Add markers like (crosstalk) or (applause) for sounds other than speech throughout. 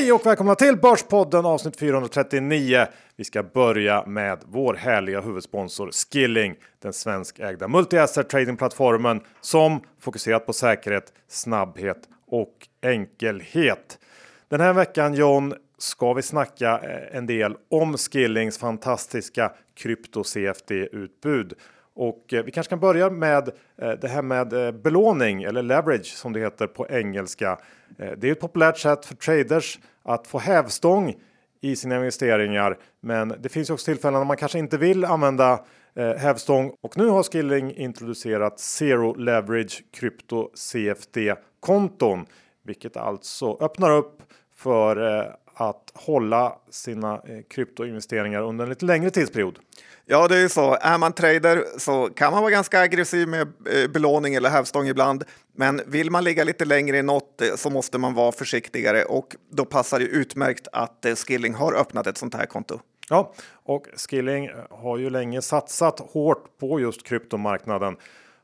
Hej och välkomna till Börspodden avsnitt 439. Vi ska börja med vår härliga huvudsponsor Skilling, den svenskägda multi-asset tradingplattformen som fokuserat på säkerhet, snabbhet och enkelhet. Den här veckan John ska vi snacka eh, en del om Skillings fantastiska krypto CFD utbud. Och eh, vi kanske kan börja med eh, det här med eh, belåning eller leverage som det heter på engelska. Det är ett populärt sätt för traders att få hävstång i sina investeringar. Men det finns också tillfällen när man kanske inte vill använda hävstång och nu har Skilling introducerat Zero Leverage Krypto CFD konton, vilket alltså öppnar upp för att hålla sina eh, kryptoinvesteringar under en lite längre tidsperiod. Ja, det är ju så. Är man trader så kan man vara ganska aggressiv med eh, belåning eller hävstång ibland. Men vill man ligga lite längre i något eh, så måste man vara försiktigare och då passar det utmärkt att Skilling har öppnat ett sånt här konto. Ja, och Skilling har ju länge satsat hårt på just kryptomarknaden.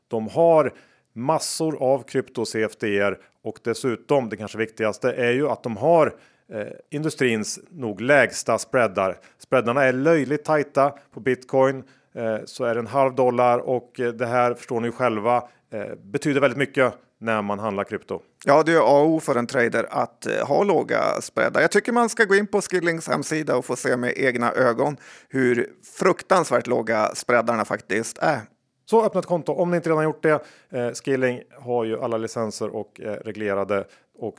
De har massor av krypto CFDR och dessutom det kanske viktigaste är ju att de har eh, industrins nog lägsta spreadar. Spreadarna är löjligt tajta på bitcoin eh, så är det en halv dollar och eh, det här förstår ni själva eh, betyder väldigt mycket när man handlar krypto. Ja, det är A och O för en trader att eh, ha låga spreadar. Jag tycker man ska gå in på Skillings hemsida och få se med egna ögon hur fruktansvärt låga spreadarna faktiskt är. Så öppna ett konto om ni inte redan gjort det. Eh, Skilling har ju alla licenser och reglerade och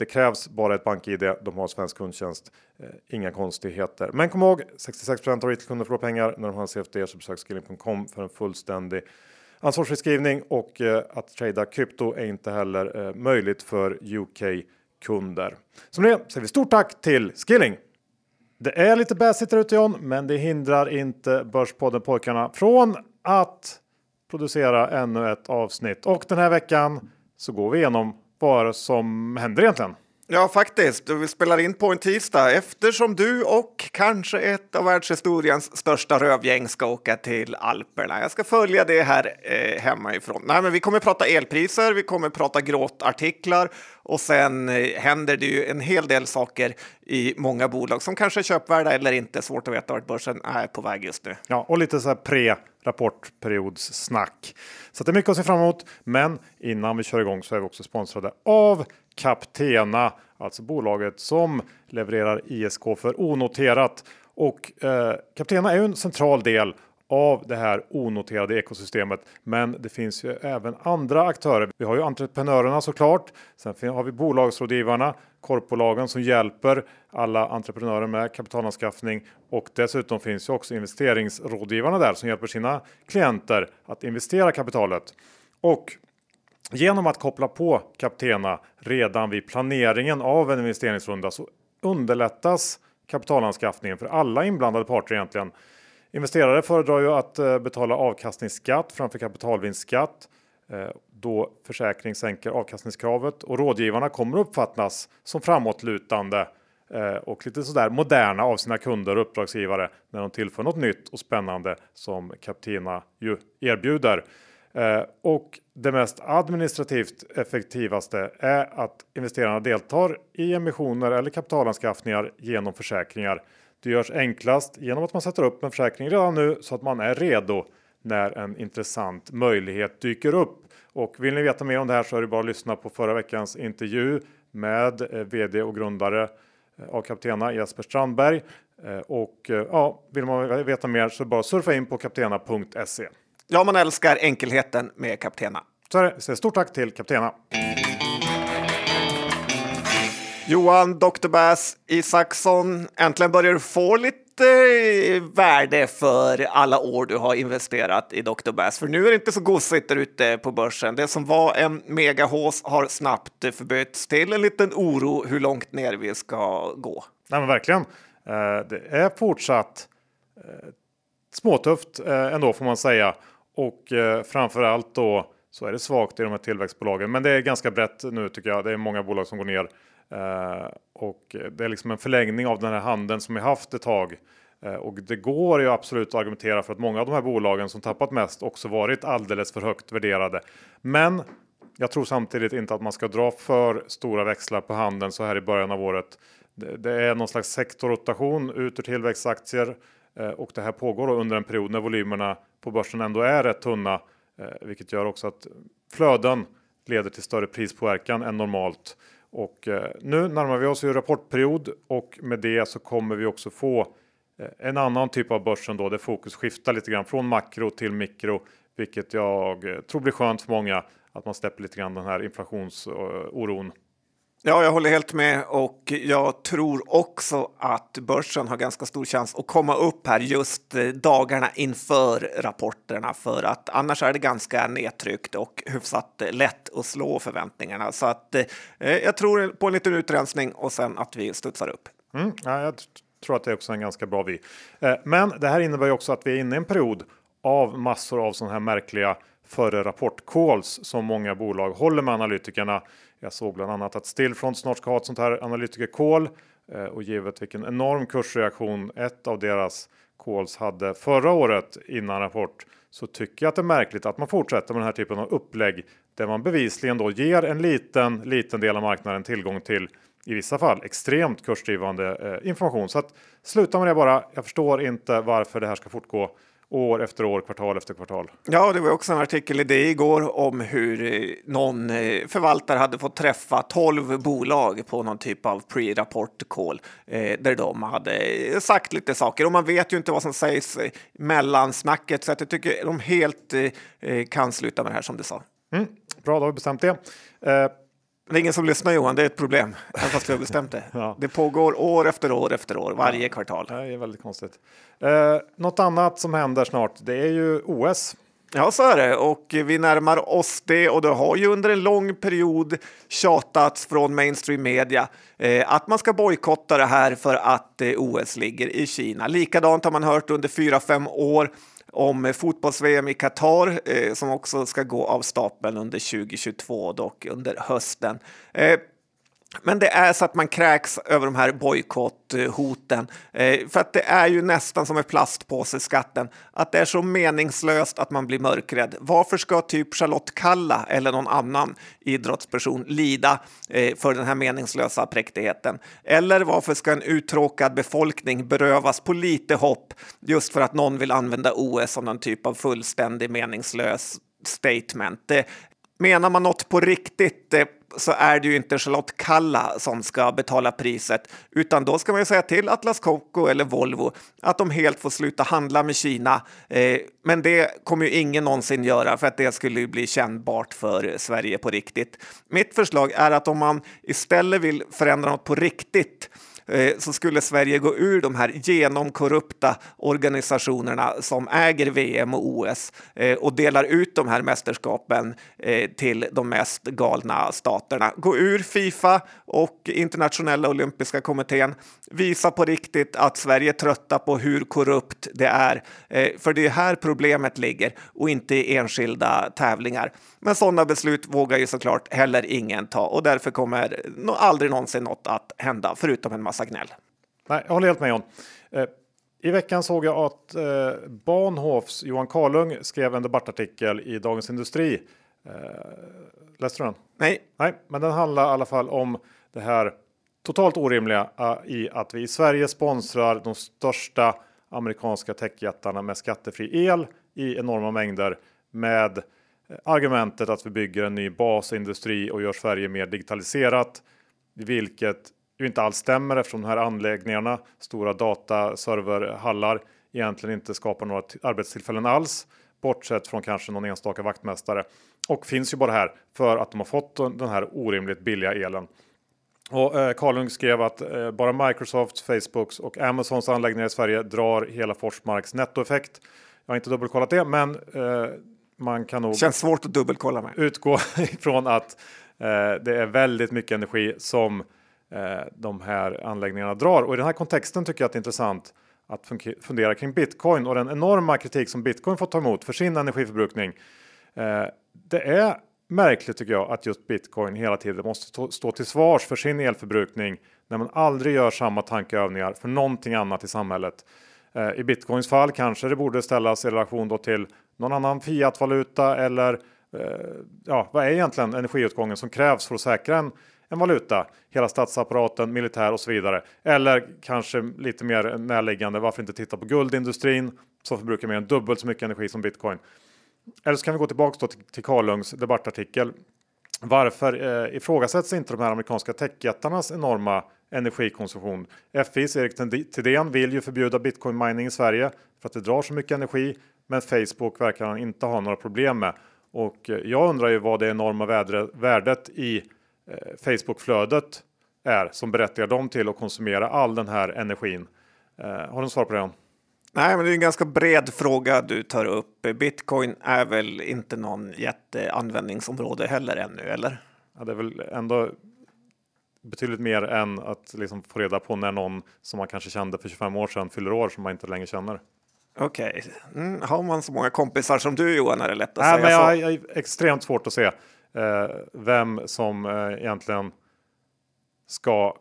det krävs bara ett BankID. De har svensk kundtjänst. Eh, inga konstigheter. Men kom ihåg 66% av retailkunder förlorar pengar när de har en CFD så besök skilling.com för en fullständig ansvarsfri skrivning och eh, att trada krypto är inte heller eh, möjligt för UK kunder. Som det säger vi stort tack till Skilling. Det är lite bäsigt där ute John, men det hindrar inte Börspodden pojkarna från att producera ännu ett avsnitt och den här veckan så går vi igenom vad som händer egentligen. Ja, faktiskt. Vi spelar in på en tisdag eftersom du och kanske ett av världshistoriens största rövgäng ska åka till Alperna. Jag ska följa det här eh, hemifrån. Nej, men vi kommer prata elpriser, vi kommer prata gråtartiklar och sen eh, händer det ju en hel del saker i många bolag som kanske är köpvärda eller inte. Svårt att veta vart börsen är på väg just nu. Ja, och lite så här pre rapportperiodssnack. Så det är mycket att se fram emot. Men innan vi kör igång så är vi också sponsrade av Captena, alltså bolaget som levererar ISK för onoterat. Och eh, Captena är ju en central del av det här onoterade ekosystemet. Men det finns ju även andra aktörer. Vi har ju entreprenörerna såklart. Sen har vi bolagsrådgivarna, korpbolagen som hjälper alla entreprenörer med kapitalanskaffning och dessutom finns ju också investeringsrådgivarna där som hjälper sina klienter att investera kapitalet. Och genom att koppla på Captena redan vid planeringen av en investeringsrunda så underlättas kapitalanskaffningen för alla inblandade parter egentligen. Investerare föredrar ju att eh, betala avkastningsskatt framför kapitalvinstskatt eh, då försäkring sänker avkastningskravet och rådgivarna kommer uppfattas som framåtlutande eh, och lite sådär moderna av sina kunder och uppdragsgivare när de tillför något nytt och spännande som Captina ju erbjuder. Och det mest administrativt effektivaste är att investerarna deltar i emissioner eller kapitalanskaffningar genom försäkringar. Det görs enklast genom att man sätter upp en försäkring redan nu så att man är redo när en intressant möjlighet dyker upp. Och vill ni veta mer om det här så är det bara att lyssna på förra veckans intervju med eh, vd och grundare eh, av Kaptena Jesper Strandberg. Eh, och ja, vill man veta mer så bara surfa in på kaptena.se. Ja, man älskar enkelheten med Kaptena. Så. Så stort tack till Kaptena. Johan Dr. Bass Isaksson, äntligen börjar du få lite eh, värde för alla år du har investerat i Dr. Bass. För nu är det inte så gosigt där ute på börsen. Det som var en megahås har snabbt eh, förbytts till en liten oro hur långt ner vi ska gå. Nej, men verkligen. Eh, det är fortsatt småtufft ändå får man säga. Och framför allt då så är det svagt i de här tillväxtbolagen. Men det är ganska brett nu tycker jag. Det är många bolag som går ner. Eh, och det är liksom en förlängning av den här handeln som vi haft ett tag. Eh, och det går ju absolut att argumentera för att många av de här bolagen som tappat mest också varit alldeles för högt värderade. Men jag tror samtidigt inte att man ska dra för stora växlar på handeln så här i början av året. det, är någon slags sektorrotation ut ur tillväxtaktier eh, och det här pågår under en period när volymerna på börsen ändå är rätt tunna, vilket gör också att flöden leder till större prispåverkan än normalt. Och eh, nu närmar vi oss ju rapportperiod och med det så kommer vi också få eh, en annan typ av börsen då där fokus skiftar lite grann från makro till mikro, vilket jag eh, tror blir skönt för många att man släpper lite grann den här inflationsoron. Ja, jag håller helt med och jag tror också att börsen har ganska stor chans att komma upp här just eh, dagarna inför rapporterna för att annars är det ganska nedtryckt och hyfsat eh, lätt att slå förväntningarna. Så att eh, eh, jag tror på en liten utrensning och sen att vi studsar upp. Mm, ja, jag tror att det är också en ganska bra vi. Eh, men det här innebär ju också att vi är inne i en period av massor av sådana här märkliga före rapport-calls som många bolag håller med analytikerna. Jag såg bland annat att Stillfront snart ska ha ett sånt här analytiker-call eh, och givet vilken enorm kursreaktion ett av deras calls hade förra året innan rapport så tycker jag att det är märkligt att man fortsätter med den här typen av upplägg där man bevisligen då ger en liten, liten del av marknaden tillgång till i vissa fall extremt kursdrivande eh, information. Så att sluta med det bara. Jag förstår inte varför det här ska fortgå år efter år, kvartal efter kvartal. Ja, det var också en artikel i det igår om hur eh, någon eh, förvaltare hade fått träffa 12 bolag på någon typ av pre-rapport call eh, där de hade sagt lite saker och man vet ju inte vad som sägs mellan snacket så att jag tycker de helt kan sluta med det här som du sa. Mm, bra, då har vi bestämt det. Det är ingen som lyssnar Johan, det är ett problem. Även fast vi har bestämt det. (laughs) ja. Det pågår år efter år efter år, varje ja. kvartal. Det är väldigt konstigt. Eh, något annat som händer snart, det är ju OS. Ja, så är det. Och vi närmar oss det och det har ju under en lång period tjatats från mainstream media eh, att man ska bojkotta det här för att eh, OS ligger i Kina. Likadant har man hört under fyra fem år om fotbolls-VM i Qatar eh, som också ska gå av stapeln under 2022, dock under hösten. Eh, men det är så att man kräks över de här bojkotthoten. Eh, för att det är ju nästan som med plastpåseskatten. Att det är så meningslöst att man blir mörkrädd. Varför ska typ Charlotte Kalla eller någon annan idrottsperson lida eh, för den här meningslösa präktigheten? Eller varför ska en uttråkad befolkning berövas på lite hopp just för att någon vill använda OS som någon typ av fullständig meningslös statement? Det, menar man något på riktigt eh, så är det ju inte Charlotte Kalla som ska betala priset, utan då ska man ju säga till Atlas Copco eller Volvo att de helt får sluta handla med Kina. Eh, men det kommer ju ingen någonsin göra för att det skulle ju bli kännbart för Sverige på riktigt. Mitt förslag är att om man istället vill förändra något på riktigt Eh, så skulle Sverige gå ur de här genomkorrupta organisationerna som äger VM och OS eh, och delar ut de här mästerskapen eh, till de mest galna staterna. Gå ur Fifa och internationella olympiska kommittén. Visa på riktigt att Sverige är trötta på hur korrupt det är. För det är här problemet ligger och inte i enskilda tävlingar. Men sådana beslut vågar ju såklart heller ingen ta och därför kommer aldrig någonsin något att hända förutom en massa gnäll. Nej, jag håller helt med John. Eh, I veckan såg jag att eh, Bahnhofs Johan Karlung skrev en debattartikel i Dagens Industri. Eh, läste du den? Nej. Nej, men den handlar i alla fall om det här totalt orimliga i att vi i Sverige sponsrar de största amerikanska techjättarna med skattefri el i enorma mängder med argumentet att vi bygger en ny basindustri och gör Sverige mer digitaliserat, vilket ju inte alls stämmer eftersom de här anläggningarna, stora dataserverhallar, egentligen inte skapar några arbetstillfällen alls, bortsett från kanske någon enstaka vaktmästare och finns ju bara här för att de har fått den här orimligt billiga elen. Och eh, Karlung skrev att eh, bara Microsofts, Facebooks och Amazons anläggningar i Sverige drar hela Forsmarks nettoeffekt. Jag har inte dubbelkollat det, men eh, man kan nog. Känns svårt att dubbelkolla med. Utgå (laughs) ifrån att eh, det är väldigt mycket energi som Eh, de här anläggningarna drar. Och i den här kontexten tycker jag att det är intressant att fundera kring Bitcoin och den enorma kritik som Bitcoin fått ta emot för sin energiförbrukning. Eh, det är märkligt tycker jag att just Bitcoin hela tiden måste stå till svars för sin elförbrukning när man aldrig gör samma tankeövningar för någonting annat i samhället. Eh, I Bitcoins fall kanske det borde ställas i relation då till någon annan fiatvaluta eller eh, ja, vad är egentligen energiutgången som krävs för att säkra en, en valuta. Hela statsapparaten, militär och så vidare. Eller kanske lite mer närliggande, varför inte titta på guldindustrin som förbrukar mer än dubbelt så mycket energi som bitcoin. Eller så kan vi gå tillbaka till, till Karlungs debattartikel. Varför eh, ifrågasätts inte de här amerikanska techjättarnas enorma energikonsumtion? FIs Erik Thedéen vill ju förbjuda bitcoin mining i Sverige för att det drar så mycket energi. Men Facebook verkar han inte ha några problem med. Och eh, jag undrar ju vad det enorma värdet i Facebook-flödet är som berättigar dem till att konsumera all den här energin. Eh, har du svar på det? Nej, men det är en ganska bred fråga du tar upp. Bitcoin är väl inte någon jätteanvändningsområde heller ännu, eller? Ja, det är väl ändå betydligt mer än att liksom få reda på när någon som man kanske kände för 25 år sedan fyller år som man inte längre känner. Okej, okay. mm, har man så många kompisar som du Johan är det lätt att Nej, säga men jag, jag är extremt svårt att se eh, vem som eh, egentligen ska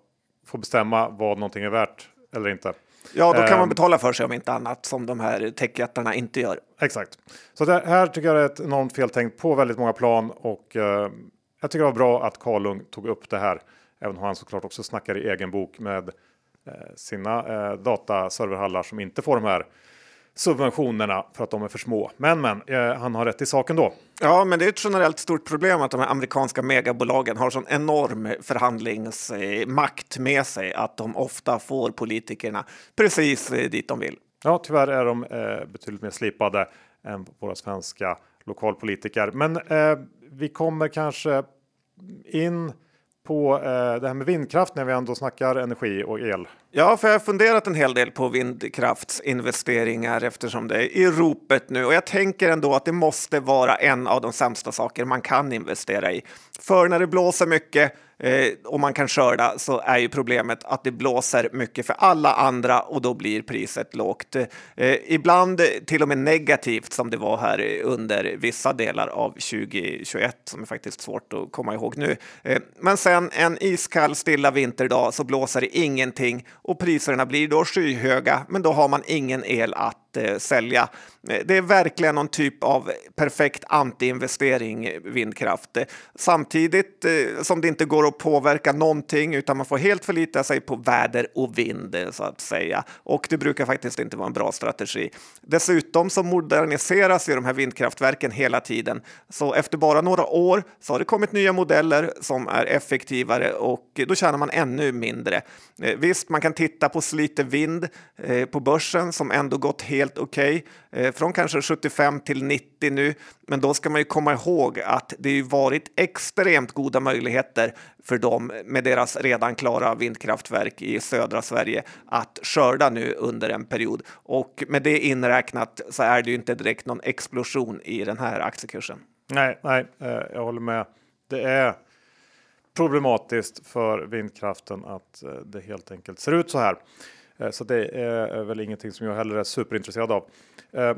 få bestämma vad någonting är värt eller inte. Ja, då kan man ehm. betala för sig om inte annat som de här techjättarna inte gör. Exakt. Så det här tycker jag är ett enormt feltänkt på väldigt många plan och eh, jag tycker det var bra att Karlung tog upp det här. Även om han såklart också snackar i egen bok med eh, sina eh, dataserverhallar som inte får de här subventionerna för att de är för små. Men men, eh, han har rätt i saken då. Ja, men det är ett generellt stort problem att de här amerikanska megabolagen har sån enorm förhandlingsmakt med sig att de ofta får politikerna precis dit de vill. Ja, tyvärr är de eh, betydligt mer slipade än våra svenska lokalpolitiker. Men eh, vi kommer kanske in på eh, det här med vindkraft när vi ändå snackar energi och el? Ja, för jag har funderat en hel del på vindkraftsinvesteringar eftersom det är i ropet nu och jag tänker ändå att det måste vara en av de sämsta saker man kan investera i. För när det blåser mycket eh, och man kan skörda så är ju problemet att det blåser mycket för alla andra och då blir priset lågt. Eh, ibland till och med negativt som det var här under vissa delar av 2021 som är faktiskt svårt att komma ihåg nu. Eh, men sen en iskall stilla vinterdag så blåser det ingenting och priserna blir då skyhöga men då har man ingen el att eh, sälja. Eh, det är verkligen någon typ av perfekt antiinvestering eh, vindkraft. Eh, samtidigt eh, som det inte går att påverka någonting utan man får helt förlita sig på väder och vind så att säga. Och det brukar faktiskt inte vara en bra strategi. Dessutom så moderniseras ju de här vindkraftverken hela tiden. Så efter bara några år så har det kommit nya modeller som är effektivare och då tjänar man ännu mindre. Eh, visst, man kan titta på Slite Vind på börsen som ändå gått helt helt okej. Okay. Eh, från kanske 75 till 90 nu, men då ska man ju komma ihåg att det ju varit extremt goda möjligheter för dem med deras redan klara vindkraftverk i södra Sverige att skörda nu under en period. Och med det inräknat så är det ju inte direkt någon explosion i den här aktiekursen. Nej, nej, eh, jag håller med. Det är problematiskt för vindkraften att eh, det helt enkelt ser ut så här. Eh, så det är väl ingenting som jag heller är superintresserad av. Eh,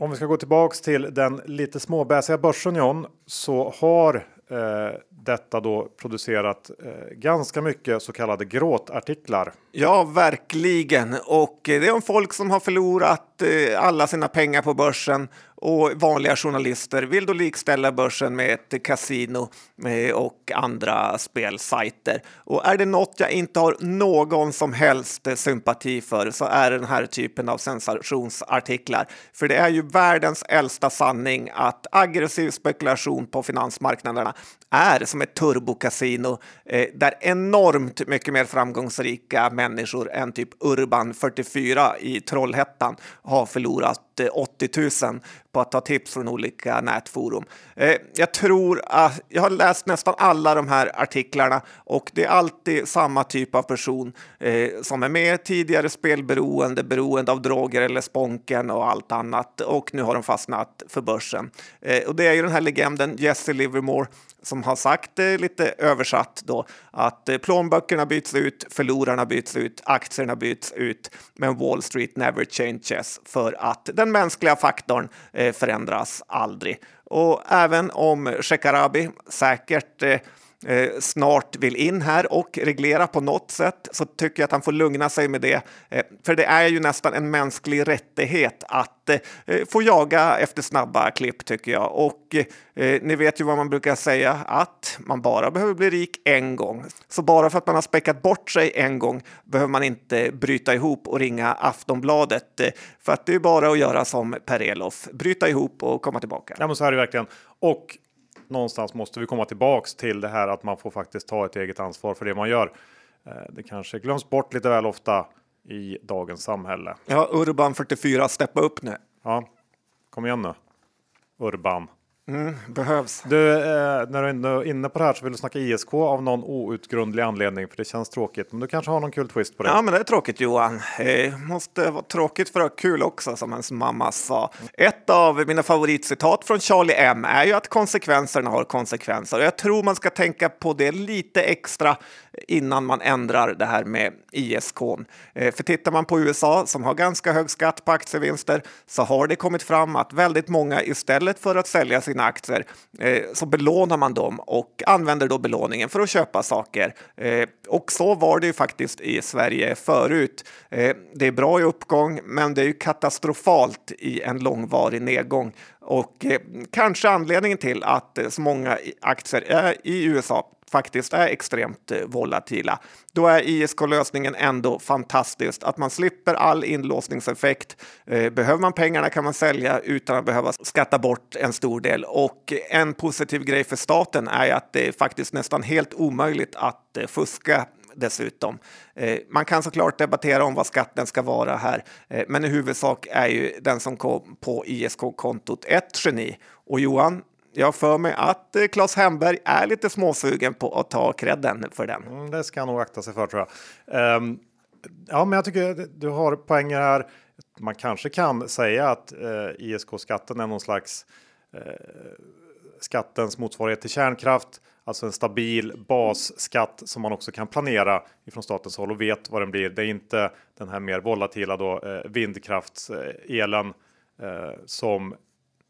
om vi ska gå tillbaks till den lite småbäsiga börsen John, så har eh, detta då producerat eh, ganska mycket så kallade gråtartiklar. Ja, verkligen. Och det är om folk som har förlorat Eh, alla sina pengar på börsen och vanliga journalister vill då likställa börsen med ett kasino eh, och andra spelsajter. Och är det något jag inte har någon som helst eh, sympati för så är det den här typen av sensationsartiklar. För det är ju världens äldsta sanning att aggressiv spekulation på finansmarknaderna är som ett turbokasino där enormt mycket mer framgångsrika människor än typ Urban 44 i Trollhättan har förlorat eh, 80 000 på att ta tips från olika nätforum. Eh, jag tror att jag har läst nästan alla de här artiklarna och det är alltid samma typ av person eh, som är med tidigare spelberoende, beroende av droger eller sponken och allt annat och nu har de fastnat för börsen. Och det är ju den här legenden Jesse Livermore som har sagt lite översatt då att eh, plånböckerna byts ut, förlorarna byts ut, aktierna byts ut, men Wall Street never changes för att den mänskliga faktorn eh, förändras aldrig. Och även om Shekarabi säkert eh, eh, snart vill in här och reglera på något sätt så tycker jag att han får lugna sig med det. Eh, för det är ju nästan en mänsklig rättighet att eh, eh få jaga efter snabba klipp tycker jag. Och eh, eh, ni vet ju vad man brukar säga att man bara behöver bli rik en gång. Så bara för att man har späckat bort sig en gång behöver man inte bryta ihop och ringa Aftonbladet. För att det är bara att göra som Per Elof, bryta ihop och komma tillbaka. Ja, men så är det verkligen. Och någonstans måste vi komma tillbaks till det här att man får faktiskt ta ett eget ansvar för det man gör. Eh, det kanske glöms bort lite väl ofta i dagens samhälle. Ja, Urban 44, steppa upp nu. Ja, kom igen nu. Urban. Mm, behövs. Du, eh, när du är inne på det här så vill du snacka ISK av någon outgrundlig anledning för det känns tråkigt. Men du kanske har någon kul twist på det? Ja, men det är tråkigt Johan. Eh, måste vara tråkigt för att ha kul också, som ens mamma sa. Ett av mina favoritcitat från Charlie M är ju att konsekvenserna har konsekvenser. Jag tror man ska tänka på det lite extra innan man ändrar det här med ISK. Eh, för tittar man på USA som har ganska hög skatt på aktievinster så har det kommit fram att väldigt många istället för att sälja sina aktier eh, så belånar man dem och använder då belåningen för att köpa saker. Eh, och så var det ju faktiskt i Sverige förut. Eh, det är bra i uppgång, men det är ju katastrofalt i en långvarig nedgång och eh, kanske anledningen till att eh, så många aktier är i USA faktiskt är extremt eh, volatila. Då är ISK-lösningen ändå fantastiskt. Att man slipper all inlåsningseffekt. Behöver man pengarna kan man sälja utan att behöva skatta bort en stor del. Och en positiv grej för staten är att det är faktiskt nästan helt omöjligt att fuska dessutom. Eh, man kan såklart debattera om vad skatten ska vara här, eh, men i huvudsak är ju den som kom på ISK-kontot ett geni. Och Johan, jag har för mig att eh, Claes Hemberg är lite småsugen på att ta kredden för den. Mm, det ska han nog akta sig för tror jag. Um, ja, men jag tycker du har poänger här. Man kanske kan säga att uh, ISK-skatten är någon slags uh, skattens motsvarighet till kärnkraft. Alltså en stabil basskatt som man också kan planera ifrån statens håll och vet vad den blir. Det är inte den här mer volatila då, eh, vindkraftselen eh, som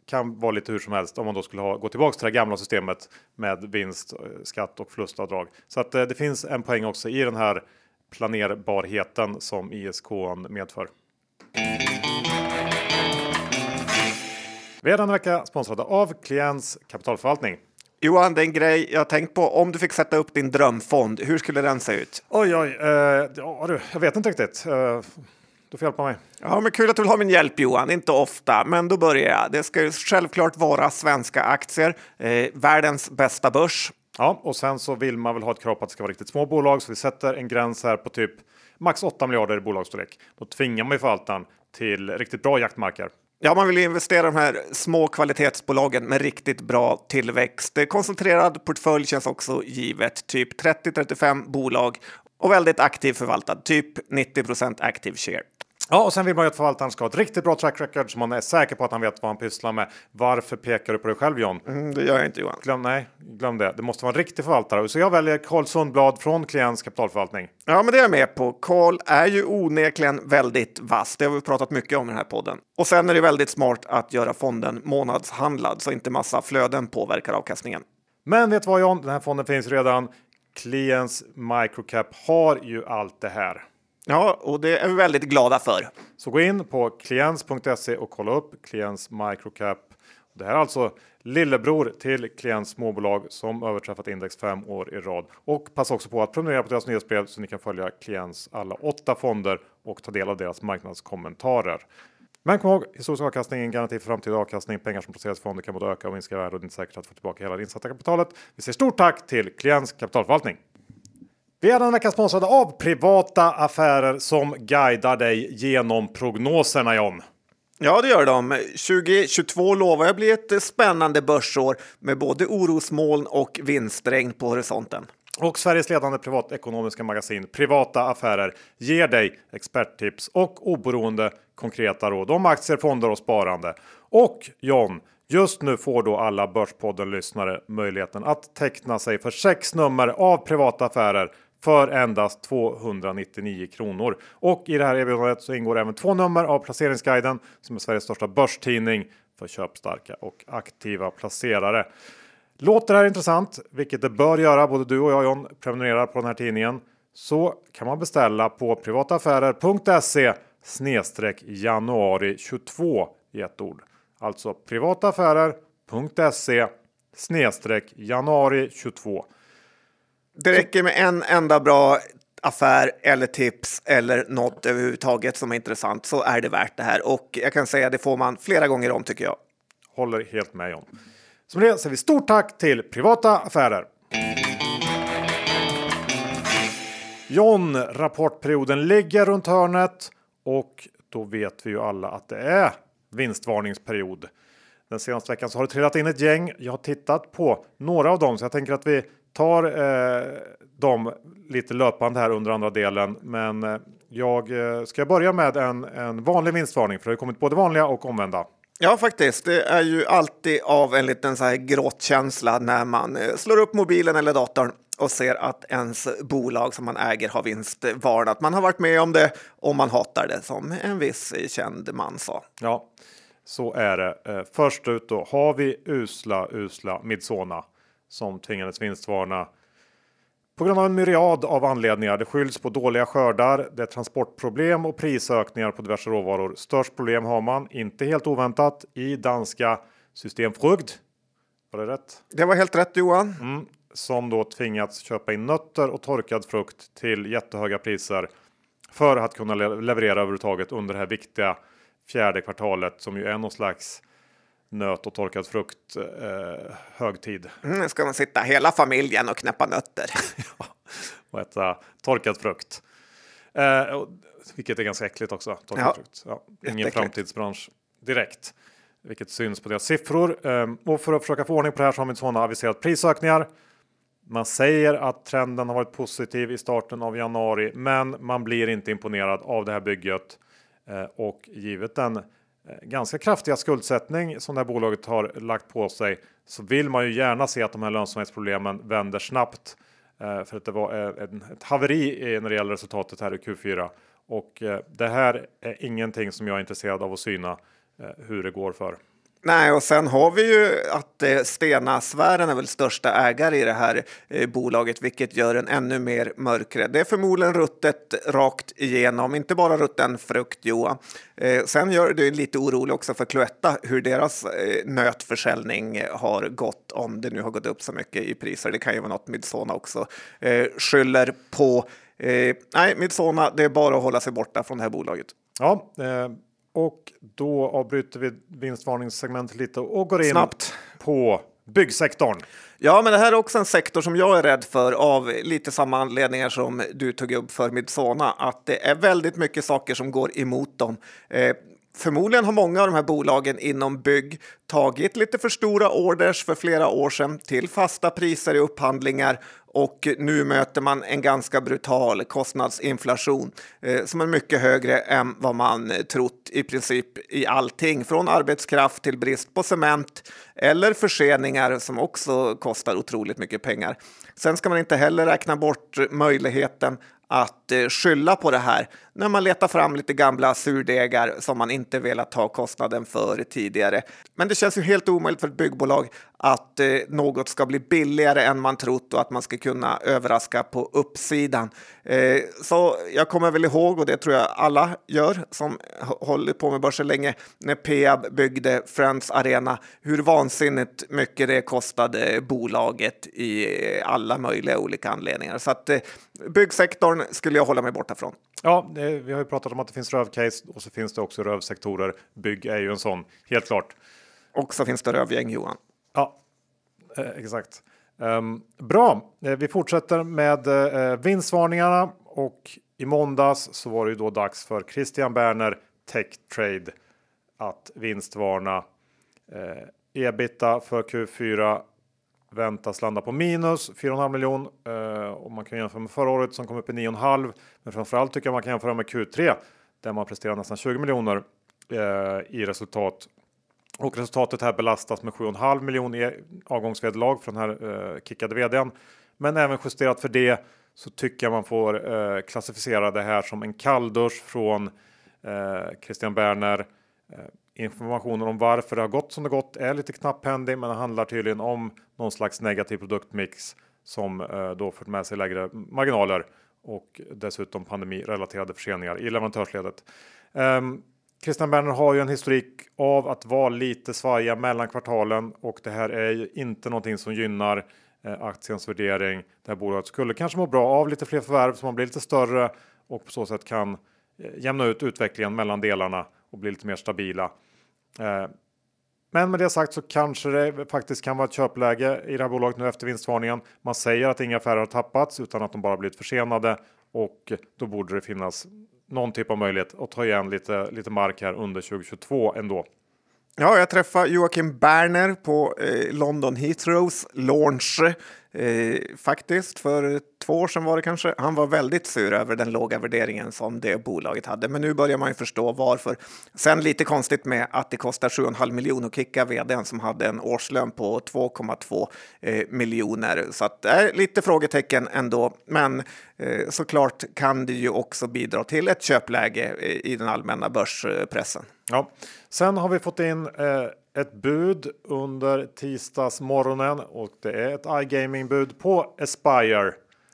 kan vara lite hur som helst om man då skulle ha, gå tillbaka till det gamla systemet med vinst, eh, skatt och förlustavdrag. Så att eh, det finns en poäng också i den här planerbarheten som ISK medför. Vi är denna vecka sponsrade av Klients kapitalförvaltning. Johan, det är en grej jag tänkt på. Om du fick sätta upp din drömfond, hur skulle den se ut? Oj, oj, eh, ja, du, jag vet inte riktigt. Eh, du får hjälpa mig. Ja, men kul att du vill ha min hjälp Johan, inte ofta, men då börjar jag. Det ska ju självklart vara svenska aktier, eh, världens bästa börs. Ja, och sen så vill man väl ha ett krav på att det ska vara riktigt små bolag, så vi sätter en gräns här på typ max 8 miljarder i bolagsstorlek. Då tvingar man ju förvaltaren till riktigt bra jaktmarker. Ja, man vill investera i de här små kvalitetsbolagen med riktigt bra tillväxt. Koncentrerad portfölj känns också givet, typ 30-35 bolag och väldigt aktiv förvaltad, typ 90% active share. Ja, och sen vill man ju att förvaltaren ska ha ett riktigt bra track record så man är säker på att han vet vad han pysslar med. Varför pekar du på dig själv John? Mm, det gör jag inte Johan. Glöm, nej, glöm det. Det måste vara en riktig förvaltare. Så jag väljer Carl Sundblad från Klients kapitalförvaltning. Ja, men det är jag med på. Carl är ju onekligen väldigt vass. Det har vi pratat mycket om i den här podden. Och sen är det väldigt smart att göra fonden månadshandlad så inte massa flöden påverkar avkastningen. Men vet du vad John? Den här fonden finns redan. Klients Microcap har ju allt det här. Ja, och det är vi väldigt glada för. Så gå in på kliens.se och kolla upp Kliens Microcap. Det här är alltså lillebror till Klients småbolag som överträffat index fem år i rad. Och passa också på att prenumerera på deras nyhetsbrev så ni kan följa Klients alla åtta fonder och ta del av deras marknadskommentarer. Men kom ihåg, historisk avkastning är en garanti för framtida avkastning. Pengar som placeras i fonder kan både öka och minska i värde och det är inte säkert att få tillbaka hela det insatta kapitalet. Vi säger stort tack till Klients kapitalförvaltning. Vi är den vecka sponsrade av privata affärer som guidar dig genom prognoserna John. Ja, det gör de. 2022 lovar jag bli ett spännande börsår med både orosmoln och vinstregn på horisonten. Och Sveriges ledande privatekonomiska magasin Privata Affärer ger dig experttips och oberoende konkreta råd om aktier, fonder och sparande. Och John, just nu får då alla Börspodden-lyssnare möjligheten att teckna sig för sex nummer av Privata Affärer för endast 299 kronor. Och i det här erbjudandet så ingår även två nummer av Placeringsguiden som är Sveriges största börstidning för köpstarka och aktiva placerare. Låter det här intressant, vilket det bör göra, både du och jag John prenumererar på den här tidningen, så kan man beställa på privataaffärer.se snedstreck januari 22 i ett ord. Alltså privataaffärer.se snedstreck januari 22. Det räcker med en enda bra affär eller tips eller något överhuvudtaget som är intressant så är det värt det här. Och jag kan säga det får man flera gånger om tycker jag. Håller helt med John. Så med det säger vi stort tack till Privata Affärer. John, rapportperioden ligger runt hörnet och då vet vi ju alla att det är vinstvarningsperiod. Den senaste veckan så har det trillat in ett gäng. Jag har tittat på några av dem så jag tänker att vi tar eh, dem lite löpande här under andra delen. Men eh, jag eh, ska börja med en, en vanlig vinstvarning för det har kommit både vanliga och omvända. Ja, faktiskt. Det är ju alltid av en liten så här grått känsla när man eh, slår upp mobilen eller datorn och ser att ens bolag som man äger har vinstvarnat. Man har varit med om det och man hatar det som en viss känd man sa. Ja, så är det. Eh, först ut då har vi usla, usla Midsona som tvingades vinstvarna på grund av en myriad av anledningar. Det skylls på dåliga skördar, det är transportproblem och prisökningar på diverse råvaror. Störst problem har man, inte helt oväntat, i danska Systemfrukt. Var det rätt? Det var helt rätt Johan. Mm, som då tvingats köpa in nötter och torkad frukt till jättehöga priser för att kunna leverera överhuvudtaget under det här viktiga fjärde kvartalet som ju är någon slags nöt och torkad frukt eh, högtid. Mm, ska man sitta hela familjen och knäppa nötter. (laughs) ja, och äta torkad frukt. Eh, och, vilket är ganska äckligt också. Torkad ja, frukt. Ja, ingen framtidsbransch direkt. Vilket syns på deras siffror. Eh, och för att försöka få ordning på det här så har Midsona aviserat prisökningar. Man säger att trenden har varit positiv i starten av januari, men man blir inte imponerad av det här bygget. Eh, och givet den Eh, ganska kraftiga skuldsättning som det här bolaget har lagt på sig så vill man ju gärna se att de här lönsamhetsproblemen vänder snabbt. Eh, för att det var eh, ett haveri när det gäller resultatet här i Q4 och det här är ingenting som jag är intresserad av att syna hur det går för. Nej, och sen har vi ju att eh, Stena-sfären är väl största ägare i det här eh, bolaget, vilket gör den ännu mer mörkrädd. Det är förmodligen ruttet rakt igenom, inte bara rutten frukt, Johan. Eh, sen gör det lite orolig också för Cloetta, hur deras nötförsäljning har gått, om det nu har gått upp så mycket i priser. Det kan ju vara något Midsona också skyller på. Nej, Midsona, det är bara att hålla sig borta från det här bolaget. Ja, eh, och då avbryter vi vinstvarningssegmentet lite och går in Snabbt. på byggsektorn. Ja, men det här är också en sektor som jag är rädd för av lite samma anledningar som du tog upp för Midsona, att det är väldigt mycket saker som går emot dem. Eh, Förmodligen har många av de här bolagen inom bygg tagit lite för stora orders för flera år sedan till fasta priser i upphandlingar och nu möter man en ganska brutal kostnadsinflation eh, som är mycket högre än vad man trott i princip i allting från arbetskraft till brist på cement eller förseningar som också kostar otroligt mycket pengar. Sen ska man inte heller räkna bort möjligheten att eh, skylla på det här när man letar fram lite gamla surdegar som man inte velat ta kostnaden för tidigare. Men det känns ju helt omöjligt för ett byggbolag att eh, något ska bli billigare än man trott och att man ska kunna överraska på uppsidan. Eh, så jag kommer väl ihåg, och det tror jag alla gör som håller på med börsen länge, när Peab byggde Friends Arena, hur vansinnigt mycket det kostade bolaget i alla möjliga olika anledningar. Så att byggsektorn skulle jag hålla mig borta från. Ja, vi har ju pratat om att det finns rövcase och så finns det också rövsektorer. Bygg är ju en sån, helt klart. Och så finns det rövgäng, Johan. Ja, eh, exakt. Um, bra, eh, vi fortsätter med eh, vinstvarningarna och i måndags så var det ju då dags för Christian Berner Tech Trade att vinstvarna. Eh, ebita för Q4 väntas landa på minus 4,5 miljon eh, och man kan jämföra med förra året som kom upp i 9,5. Men framförallt tycker jag man kan jämföra med Q3 där man presterar nästan 20 miljoner eh, i resultat. Och resultatet här belastas med 7,5 miljoner i avgångsvederlag för den här eh, kickade vdn. Men även justerat för det så tycker jag man får eh, klassificera det här som en kalldusch från eh, Christian Berner. Eh, Informationen om varför det har gått som det gått är lite knapphändig, men det handlar tydligen om någon slags negativ produktmix som eh, då fört med sig lägre marginaler och dessutom pandemirelaterade förseningar i leverantörsledet. Um, Christian Berner har ju en historik av att vara lite svajiga mellan kvartalen och det här är ju inte någonting som gynnar eh, aktiens värdering. Det här bolaget skulle kanske må bra av lite fler förvärv så man blir lite större och på så sätt kan eh, jämna ut utvecklingen mellan delarna och bli lite mer stabila. Eh, men med det sagt så kanske det faktiskt kan vara ett köpläge i det här bolaget nu efter vinstvarningen. Man säger att inga affärer har tappats utan att de bara blivit försenade och då borde det finnas någon typ av möjlighet att ta igen lite, lite mark här under 2022 ändå. Ja, jag träffade Joakim Berner på eh, London Heathrows launch eh, faktiskt för två år sedan var det kanske. Han var väldigt sur över den låga värderingen som det bolaget hade, men nu börjar man ju förstå varför. Sen lite konstigt med att det kostar 7,5 miljoner att kicka vdn som hade en årslön på 2,2 eh, miljoner. Så att det är lite frågetecken ändå, men eh, såklart kan det ju också bidra till ett köpläge eh, i den allmänna börspressen. Ja, sen har vi fått in eh, ett bud under tisdagsmorgonen och det är ett iGaming bud på Aspire.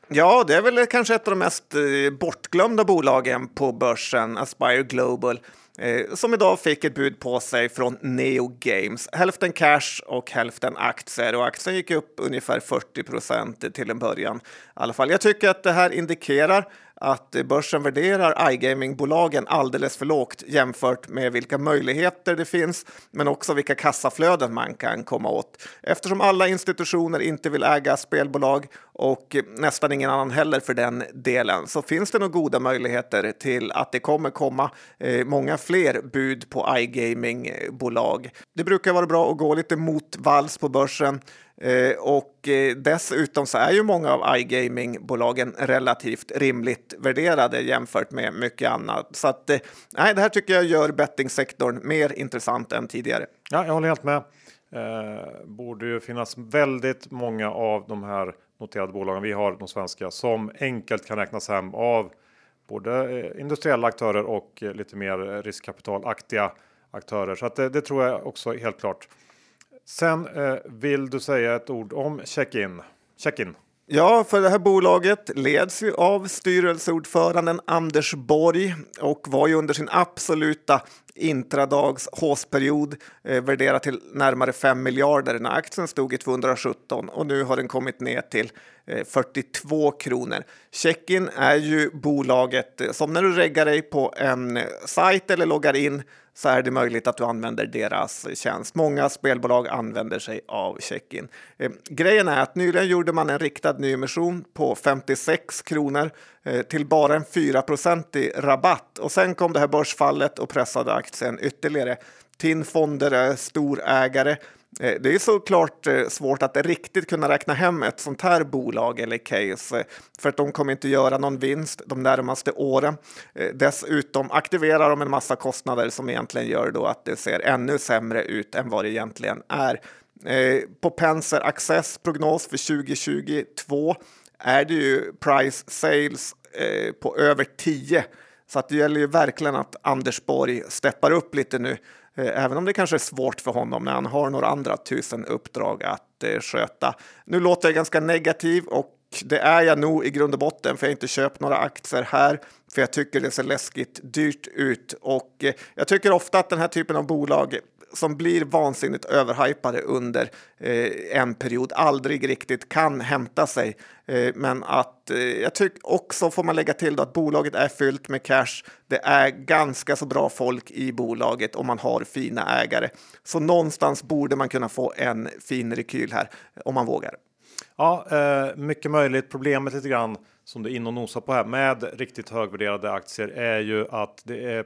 Ja, det är väl kanske ett av de mest eh, bortglömda bolagen på börsen, Aspire Global, eh, som idag fick ett bud på sig från Neo Games. Hälften cash och hälften aktier och aktien gick upp ungefär 40 procent till en början. I alla fall. Jag tycker att det här indikerar att börsen värderar iGaming-bolagen alldeles för lågt jämfört med vilka möjligheter det finns, men också vilka kassaflöden man kan komma åt. Eftersom alla institutioner inte vill äga spelbolag och nästan ingen annan heller för den delen så finns det nog goda möjligheter till att det kommer komma eh, många fler bud på iGaming-bolag. Det brukar vara bra att gå lite mot vals på börsen. Eh, och eh, dessutom så är ju många av iGaming-bolagen relativt rimligt värderade jämfört med mycket annat. Så att, eh, nej, det här tycker jag gör bettingsektorn mer intressant än tidigare. Ja, jag håller helt med. Eh, borde ju finnas väldigt många av de här noterade bolagen vi har, de svenska, som enkelt kan räknas hem av både industriella aktörer och lite mer riskkapitalaktiga aktörer. Så att det, det tror jag också helt klart. Sen eh, vill du säga ett ord om check-in. Check-in. Ja, för det här bolaget leds ju av styrelseordföranden Anders Borg och var ju under sin absoluta intradags håsperiod eh, värderad till närmare 5 miljarder när aktien stod i 217 och nu har den kommit ner till eh, 42 kronor. Checkin är ju bolaget eh, som när du reggar dig på en eh, sajt eller loggar in så är det möjligt att du använder deras tjänst. Många spelbolag använder sig av check-in. Eh, grejen är att nyligen gjorde man en riktad nyemission på 56 kronor eh, till bara en 4 i rabatt och sen kom det här börsfallet och pressade aktien ytterligare. TIN Fonder är storägare Eh, det är såklart eh, svårt att riktigt kunna räkna hem ett sånt här bolag eller case eh, för att de kommer inte göra någon vinst de närmaste åren. Dessutom aktiverar de en massa kostnader som egentligen gör då att det ser ännu sämre ut än vad det egentligen är. På Penser Access prognos för 2022 är det ju price sales på över 10 så att det gäller ju verkligen att Anders Borg steppar upp lite nu Eh, även om det kanske är svårt för honom när han har några andra tusen uppdrag att eh, sköta. Nu låter jag ganska negativ och det är jag nog i grund och botten för jag har inte köpt några aktier här för jag tycker det ser läskigt dyrt ut och eh, jag tycker ofta att den här typen av bolag som blir vansinnigt överhypade under eh, en period aldrig riktigt kan hämta sig. Eh, men att eh, jag tycker också får man lägga till då att bolaget är fyllt med cash. Det är ganska så bra folk i bolaget och man har fina ägare. Så någonstans borde man kunna få en fin rekyl här om man vågar. Ja, eh, mycket möjligt. Problemet lite grann som du är inne och nosar på här med riktigt högvärderade aktier är ju att det är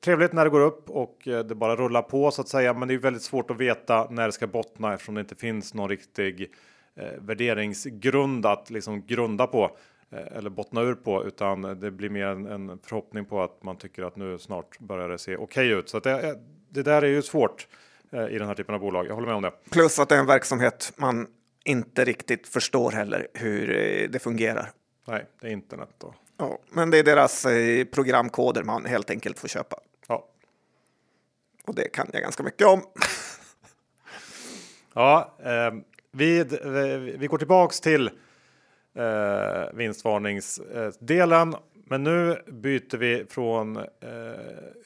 Trevligt när det går upp och eh, det bara rullar på så att säga. Men det är väldigt svårt att veta när det ska bottna eftersom det inte finns någon riktig eh, värderingsgrund att liksom grunda på eh, eller bottna ur på, utan det blir mer en, en, förhoppning på att man tycker att nu snart börjar det se okej okay ut. Så att det, det där är ju svårt eh, i den här typen av bolag. Jag håller med om det. Plus att det är en verksamhet man inte riktigt förstår heller hur eh, det fungerar. Nej, det är internet då. Ja, men det är deras eh, programkoder man helt enkelt får köpa. Ja. Och det kan jag ganska mycket om. (laughs) ja, eh, vi, vi går tillbaks till eh, vinstvarningsdelen. Men nu byter vi från eh,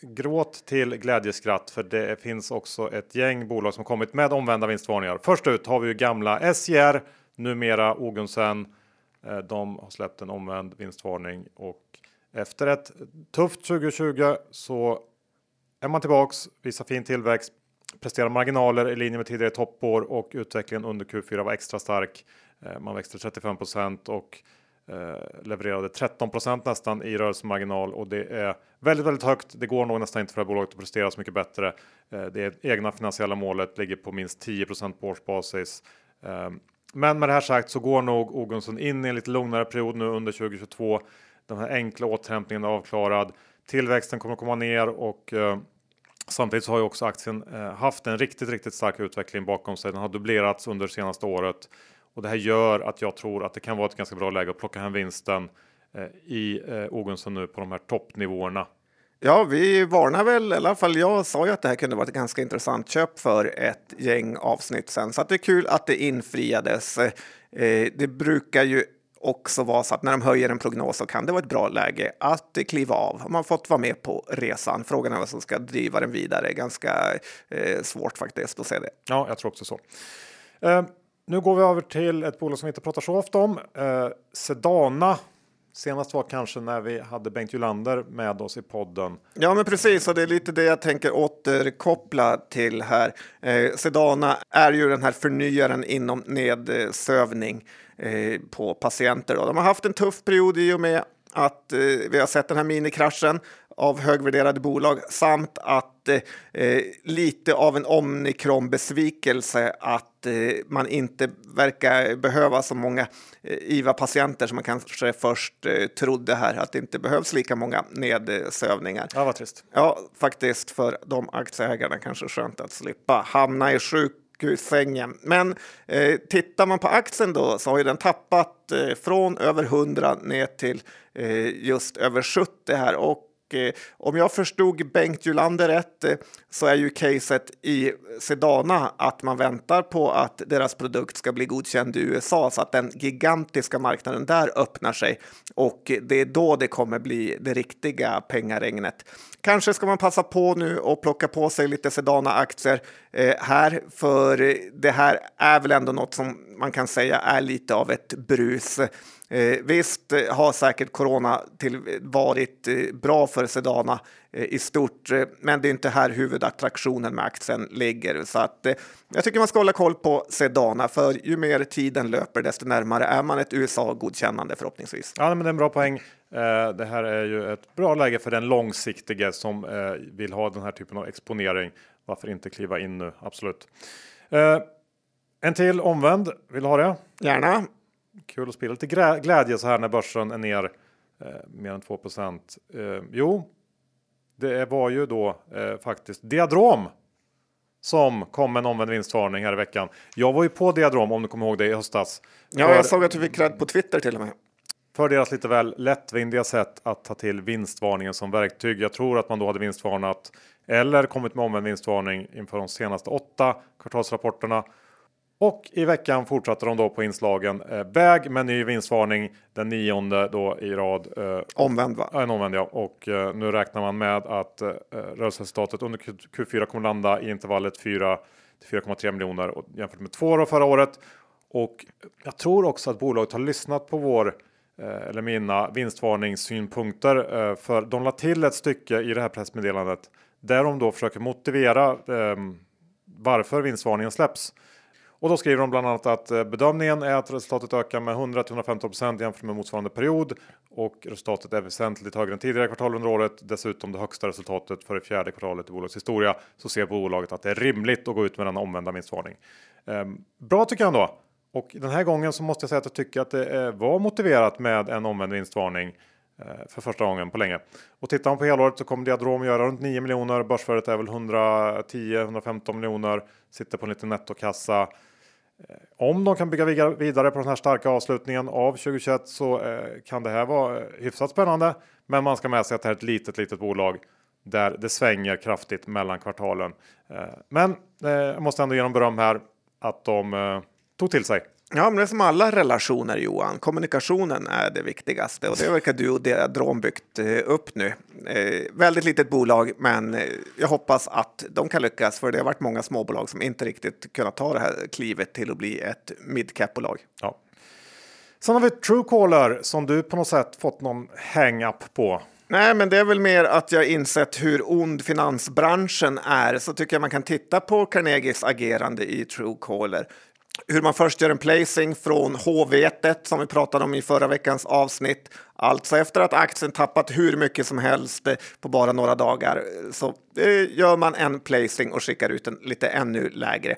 gråt till glädjeskratt för det finns också ett gäng bolag som kommit med omvända vinstvarningar. Först ut har vi ju gamla SJR, numera Ogunsen. Eh, de har släppt en omvänd vinstvarning och efter ett tufft 2020 så är man tillbaks, visar fin tillväxt, presterar marginaler i linje med tidigare toppår och utvecklingen under Q4 var extra stark. Eh, man växte 35% och eh, levererade 13% nästan i rörelsemarginal och det är väldigt, väldigt högt. Det går nog nästan inte för det här bolaget att prestera så mycket bättre. Det egna finansiella målet ligger på minst 10 på årsbasis. Ehm, men med det här sagt så går nog Ogunsson in i en lite lugnare period nu under 2022. Den här enkla återhämtningen är avklarad. Tillväxten kommer komma ner och eh, samtidigt så har ju också aktien eh, haft en riktigt, riktigt stark utveckling bakom sig. Den har dubblerats under senaste året och det här gör att jag tror att det kan vara ett ganska bra läge att plocka hem vinsten eh, i eh, Ogunsen nu på de här toppnivåerna. Ja, vi varnar väl, i alla fall jag sa ju att det här kunde vara ett ganska intressant köp för ett gäng avsnitt sen, så att det är kul att det infriades. Eh, det brukar ju också vara så att när de höjer en prognos så kan det vara ett bra läge att kliva av. Har Man fått vara med på resan. Frågan är vad som ska driva den vidare. Ganska eh, svårt faktiskt att se det. Ja, jag tror också så. Eh, nu går vi över till ett bolag som vi inte pratar så ofta om. Sedana. Senast var kanske när vi hade Bengt Julander med oss i podden. Ja, men precis, och det är lite det jag tänker återkoppla till här. Eh, Sedana är ju den här förnyaren inom nedsövning eh, på patienter. Då. De har haft en tuff period i och med att eh, vi har sett den här minikraschen av högvärderade bolag samt att eh, eh lite av en omikron-besvikelse att eh, man inte verkar behöva så många eh, IVA-patienter som man kanske först eh, trodde här, att det inte behövs lika många nedsövningar. Ja, vad trist. Ja, faktiskt för de aktieägarna kanske skönt att slippa hamna i sjukhusängen. Men eh, tittar man på aktien då så har ju den tappat eh, från över 100 ner till eh, just över 70 här och Eh, om jag förstod Bengt Julander rätt eh, så är ju caset i Sedana att man väntar på att deras produkt ska bli godkänd i USA så att den gigantiska marknaden där öppnar sig och det är då det kommer bli det riktiga pengaregnet. Kanske ska man passa på nu och plocka på sig lite Sedana-aktier eh, här, för det här är väl ändå något som man kan säga är lite av ett brus. Eh, visst eh, har säkert corona till, varit eh, bra för Sedana eh, i stort, men det är inte här huvudattraktionen med aktien ligger. Så att, jag tycker man ska hålla koll på Sedana, för ju mer tiden löper, desto närmare är man ett USA-godkännande förhoppningsvis. Ja, men det är en bra poäng. det här är ju ett bra läge för den långsiktige som vill ha den här typen av exponering. Varför inte kliva in nu? Absolut. en till omvänd. Vill du ha det? Gärna kul att spela lite glädje så här när börsen är ner eh, mer än 2 eh, Jo, det var ju då eh, faktiskt Diadrom som kom med en omvänd vinstvarning här i veckan. Jag var ju på Diadrom om du kommer ihåg det i höstas. Ja, jag såg att du fick cred på Twitter till och med. För deras lite väl lättvindiga sätt att ta till vinstvarningen som verktyg. Jag tror att man då hade vinstvarnat eller kommit med omvänd vinstvarning inför de senaste åtta kvartalsrapporterna och i veckan fortsatte de då på inslagen eh, väg med ny vinstvarning den nionde då i rad. Eh, omvänd va? En omvänd ja. Och eh, nu räknar man med att eh, rörelseresultatet under Q4 kommer landa i intervallet 4 till 4,3 miljoner jämfört med 2 förra året. Och jag tror också att bolaget har lyssnat på vår eh, eller mina vinstvarningssynpunkter eh, för de la till ett stycke i det här pressmeddelandet där de då försöker motivera eh, varför vinstvarningen släpps. Och då skriver de bland annat att eh, bedömningen är att resultatet ökar med 100 115% jämfört med motsvarande period och resultatet är väsentligt högre än tidigare kvartal under året. Dessutom det högsta resultatet för det fjärde kvartalet i bolagets historia så ser bolaget att det är rimligt att gå ut med denna omvända vinstvarning. Ehm, bra tycker jag ändå. Och den här gången så måste jag säga att jag tycker att det eh, var motiverat med en omvänd vinstvarning Eh, för första gången på länge. Och tittar man på helåret så kommer Diadrom göra runt 9 miljoner. Börsvärdet är väl 110-115 miljoner. Sitter på en liten nettokassa. Eh, om de kan bygga vidare på den här starka avslutningen av 2021 så eh, kan det här vara hyfsat spännande. Men man ska med sig att det här är ett litet, litet bolag. där det svänger kraftigt mellan kvartalen. Men jag måste ändå ge dem beröm här att de tog till sig. Ja, men det är som alla relationer Johan. Kommunikationen är det viktigaste och det verkar du och Deadron byggt upp nu. Eh, väldigt litet bolag, men jag hoppas att de kan lyckas för det har varit många småbolag som inte riktigt kunnat ta det här klivet till att bli ett midcap-bolag. Ja. Sen har vi Truecaller som du på något sätt fått någon hang-up på. Nej, men det är väl mer att jag insett hur ond finansbranschen är. Så tycker jag man kan titta på Carnegies agerande i Truecaller hur man först gör en placing från H-vetet som vi pratade om i förra veckans avsnitt. Alltså efter att aktien tappat hur mycket som helst på bara några dagar så eh, gör man en placing och skickar ut den lite ännu lägre.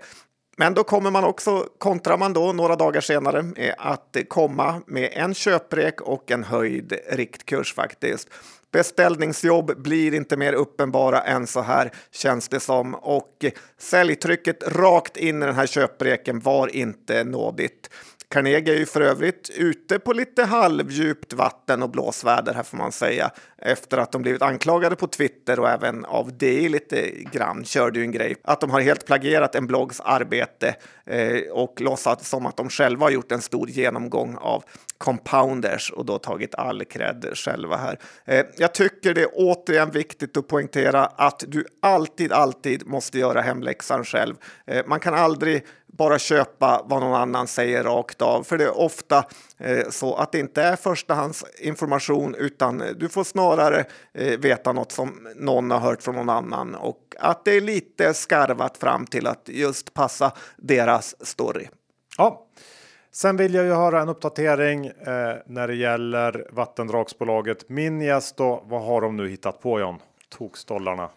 Men då kommer man också, kontrar man då några dagar senare, eh, att komma med en köprek och en höjd riktkurs faktiskt. Beställningsjobb blir inte mer uppenbara än så här känns det som och säljtrycket rakt in i den här köpreken var inte nådigt. Carnegie är ju för övrigt ute på lite halvdjupt vatten och blåsväder här får man säga efter att de blivit anklagade på Twitter och även av DI lite grann körde ju en grej att de har helt plagierat en bloggs arbete eh, och låtsat som att de själva har gjort en stor genomgång av compounders och då tagit all cred själva här. Eh, jag tycker det är återigen viktigt att poängtera att du alltid, alltid måste göra hemläxan själv. Eh, man kan aldrig bara köpa vad någon annan säger rakt av. För det är ofta eh, så att det inte är förstahandsinformation utan du får snarare eh, veta något som någon har hört från någon annan och att det är lite skarvat fram till att just passa deras story. Ja, Sen vill jag ju höra en uppdatering eh, när det gäller vattendragsbolaget Minjas. Då, vad har de nu hittat på John? Tokstollarna.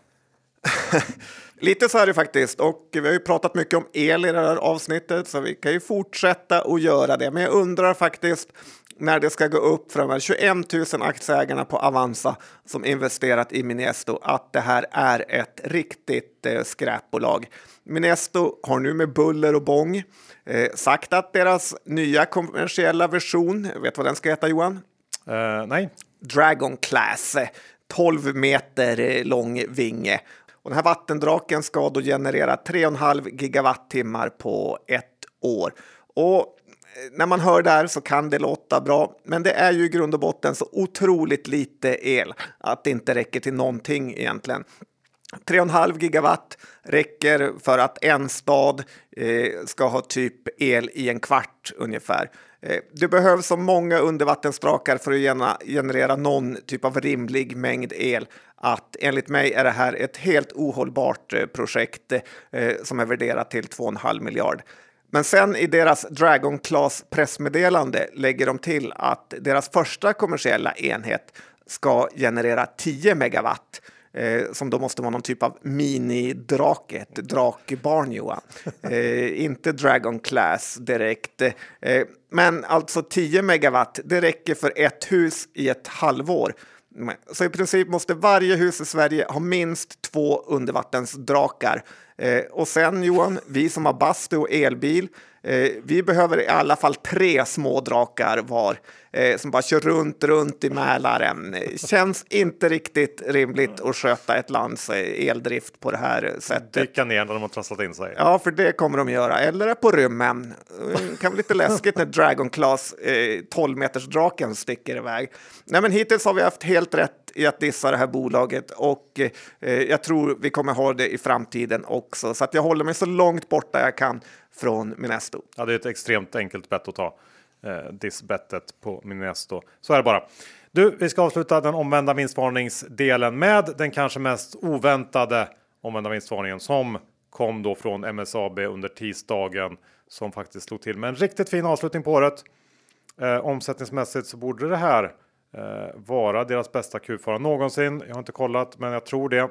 (laughs) Lite så är det faktiskt och vi har ju pratat mycket om el i det här avsnittet så vi kan ju fortsätta att göra det. Men jag undrar faktiskt när det ska gå upp för de här 21 000 aktieägarna på Avanza som investerat i Minesto att det här är ett riktigt eh, skräpbolag. Minesto har nu med buller och bång eh, sagt att deras nya kommersiella version, vet vad den ska heta Johan? Uh, nej. Dragon Class, 12 meter lång vinge. Och den här vattendraken ska då generera 3,5 gigawattimmar på ett år. Och eh, när man hör det här så kan det låta bra, men det är ju i grund och botten så otroligt lite el att det inte räcker till någonting egentligen. 3,5 gigawatt räcker för att en stad eh, ska ha typ el i en kvart ungefär. Eh, det behövs så många undervattensdrakar för att generera någon typ av rimlig mängd el att enligt mig är det här ett helt ohållbart eh, projekt eh, som är värderat till 2,5 miljard. Men sen i deras Dragon Class pressmeddelande lägger de till att deras första kommersiella enhet ska generera 10 megawatt eh, som då måste vara någon typ av minidrake, ett drakbarn Johan. Eh, inte Dragon Class direkt. Eh, men alltså 10 megawatt, det räcker för ett hus i ett halvår. Så i princip måste varje hus i Sverige ha minst två undervattensdrakar. Eh, och sen Johan, vi som har bastu och elbil, eh, vi behöver i alla fall tre små drakar var eh, som bara kör runt, runt i Mälaren. Känns inte riktigt rimligt att sköta ett lands eh, eldrift på det här sättet. Dyka ner när de har trasslat in sig. Ja, för det kommer de göra. Eller är på rymmen. Det kan vara lite läskigt när Dragon Class eh, 12 meters draken sticker iväg. Nej, men hittills har vi haft helt rätt i att dissa det här bolaget och eh, jag tror vi kommer ha det i framtiden också. Så att jag håller mig så långt borta jag kan från Minesto. Ja, det är ett extremt enkelt bett att ta eh, Disbettet på Minesto. Så är det bara. Du, vi ska avsluta den omvända vinstvarningsdelen med den kanske mest oväntade omvända vinstvarningen som kom då från MSAB under tisdagen som faktiskt slog till med en riktigt fin avslutning på året. Eh, omsättningsmässigt så borde det här eh, vara deras bästa Q4 någonsin. Jag har inte kollat, men jag tror det.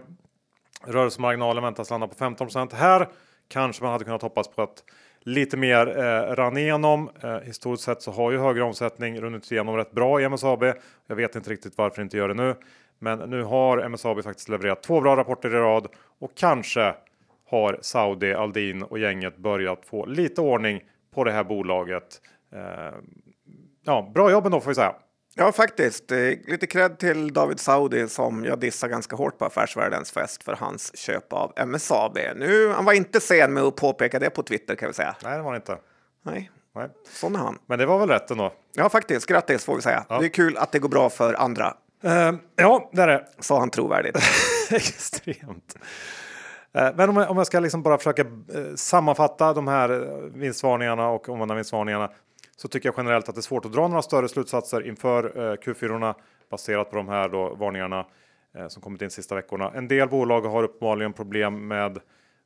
Rörelsemarginalen väntas landa på 15% Här kanske man hade kunnat hoppas på att lite mer eh, rann igenom. Eh, historiskt sett så har ju högre omsättning runnit igenom rätt bra i MSAB. Jag vet inte riktigt varför det inte gör det nu, men nu har MSAB faktiskt levererat två bra rapporter i rad och kanske har Saudi, Aldin och gänget börjat få lite ordning på det här bolaget. Eh, ja, bra jobb ändå får vi säga. Ja, faktiskt. Lite cred till David Saudi som jag dissar ganska hårt på Affärsvärldens fest för hans köp av MSAB. Nu, han var inte sen med att påpeka det på Twitter kan vi säga. Nej, det var det inte. Nej, Nej. sån är han. Men det var väl rätt ändå? Ja, faktiskt. Grattis får vi säga. Ja. Det är kul att det går bra för andra, Eh, ja, det är det. (laughs) sa han trovärdigt. (laughs) Extremt. Eh, Men om jag, om jag ska liksom bara försöka eh, sammanfatta de här eh, vinstvarningarna och omvända vinstvarningarna så tycker jag generellt att det är svårt att dra några större slutsatser inför eh, Q4 baserat på de här då varningarna eh, som kommit in sista veckorna. En del bolag har uppenbarligen problem med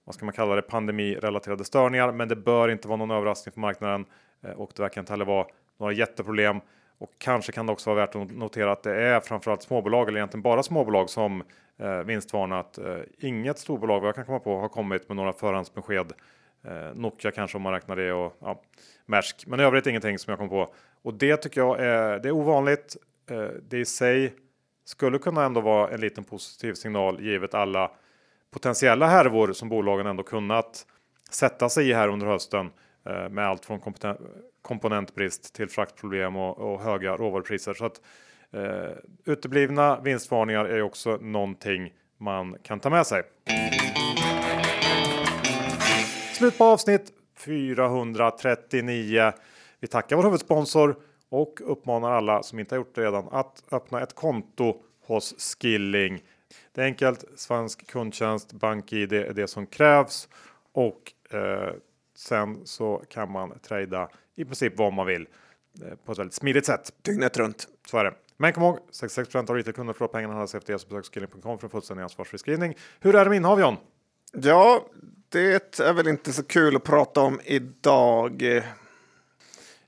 vad ska man kalla det, pandemirelaterade störningar, men det bör inte vara någon överraskning för marknaden eh, och det verkar inte heller vara några jätteproblem. Och kanske kan det också vara värt att notera att det är framförallt småbolag eller egentligen bara småbolag som eh, vinstvarnat. Eh, inget storbolag vad jag kan komma på har kommit med några förhandsbesked. Eh, Nokia kanske om man räknar det och ja, Maersk. Men i övrigt ingenting som jag kom på. Och det tycker jag är, det är ovanligt. Eh, det i sig skulle kunna ändå vara en liten positiv signal givet alla potentiella härvor som bolagen ändå kunnat sätta sig i här under hösten eh, med allt från komponentbrist till fraktproblem och, och höga råvarupriser. Så att eh, uteblivna vinstvarningar är också någonting man kan ta med sig. Slut på avsnitt 439. Vi tackar vår huvudsponsor och uppmanar alla som inte har gjort det redan att öppna ett konto hos Skilling. Det är enkelt. Svensk kundtjänst, BankID är det som krävs och eh, sen så kan man trada i princip vad man vill eh, på ett väldigt smidigt sätt. Dygnet runt. Så är det. Men kom ihåg, 66 av retailkunder förlorar pengarna handlas efter det. Så besök skilling.com för en fullständig ansvarsfri skrivning. Hur är det med innehav John? Ja, det är väl inte så kul att prata om idag.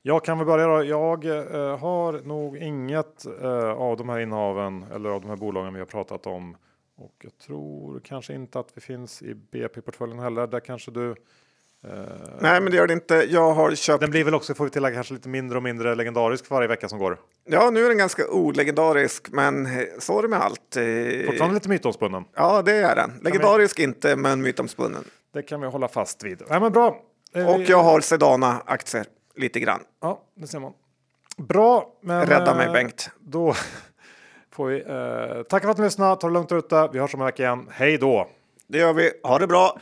Jag kan väl börja då. Jag eh, har nog inget eh, av de här innehaven eller av de här bolagen vi har pratat om. Och jag tror kanske inte att vi finns i BP-portföljen heller. Där kanske du. Eh, Nej, men det gör det inte. Jag har köpt. Den blir väl också, får vi tillägga, kanske lite mindre och mindre legendarisk för varje vecka som går. Ja, nu är den ganska olegendarisk, men eh, så är det med allt. Fortfarande lite mytomspunnen. Ja, det är den. Legendarisk inte, men mytomspunnen. Det kan vi hålla fast vid. Nej, men bra. Eh, Och jag har Sedana-aktier lite grann. Ja, det ser man. Bra, men Rädda mig eh, Bengt. Då (laughs) får vi eh, tacka för att ni lyssnade. Ta det lugnt ute. Vi hörs om en vecka igen. Hej då! Det gör vi. Ha det bra.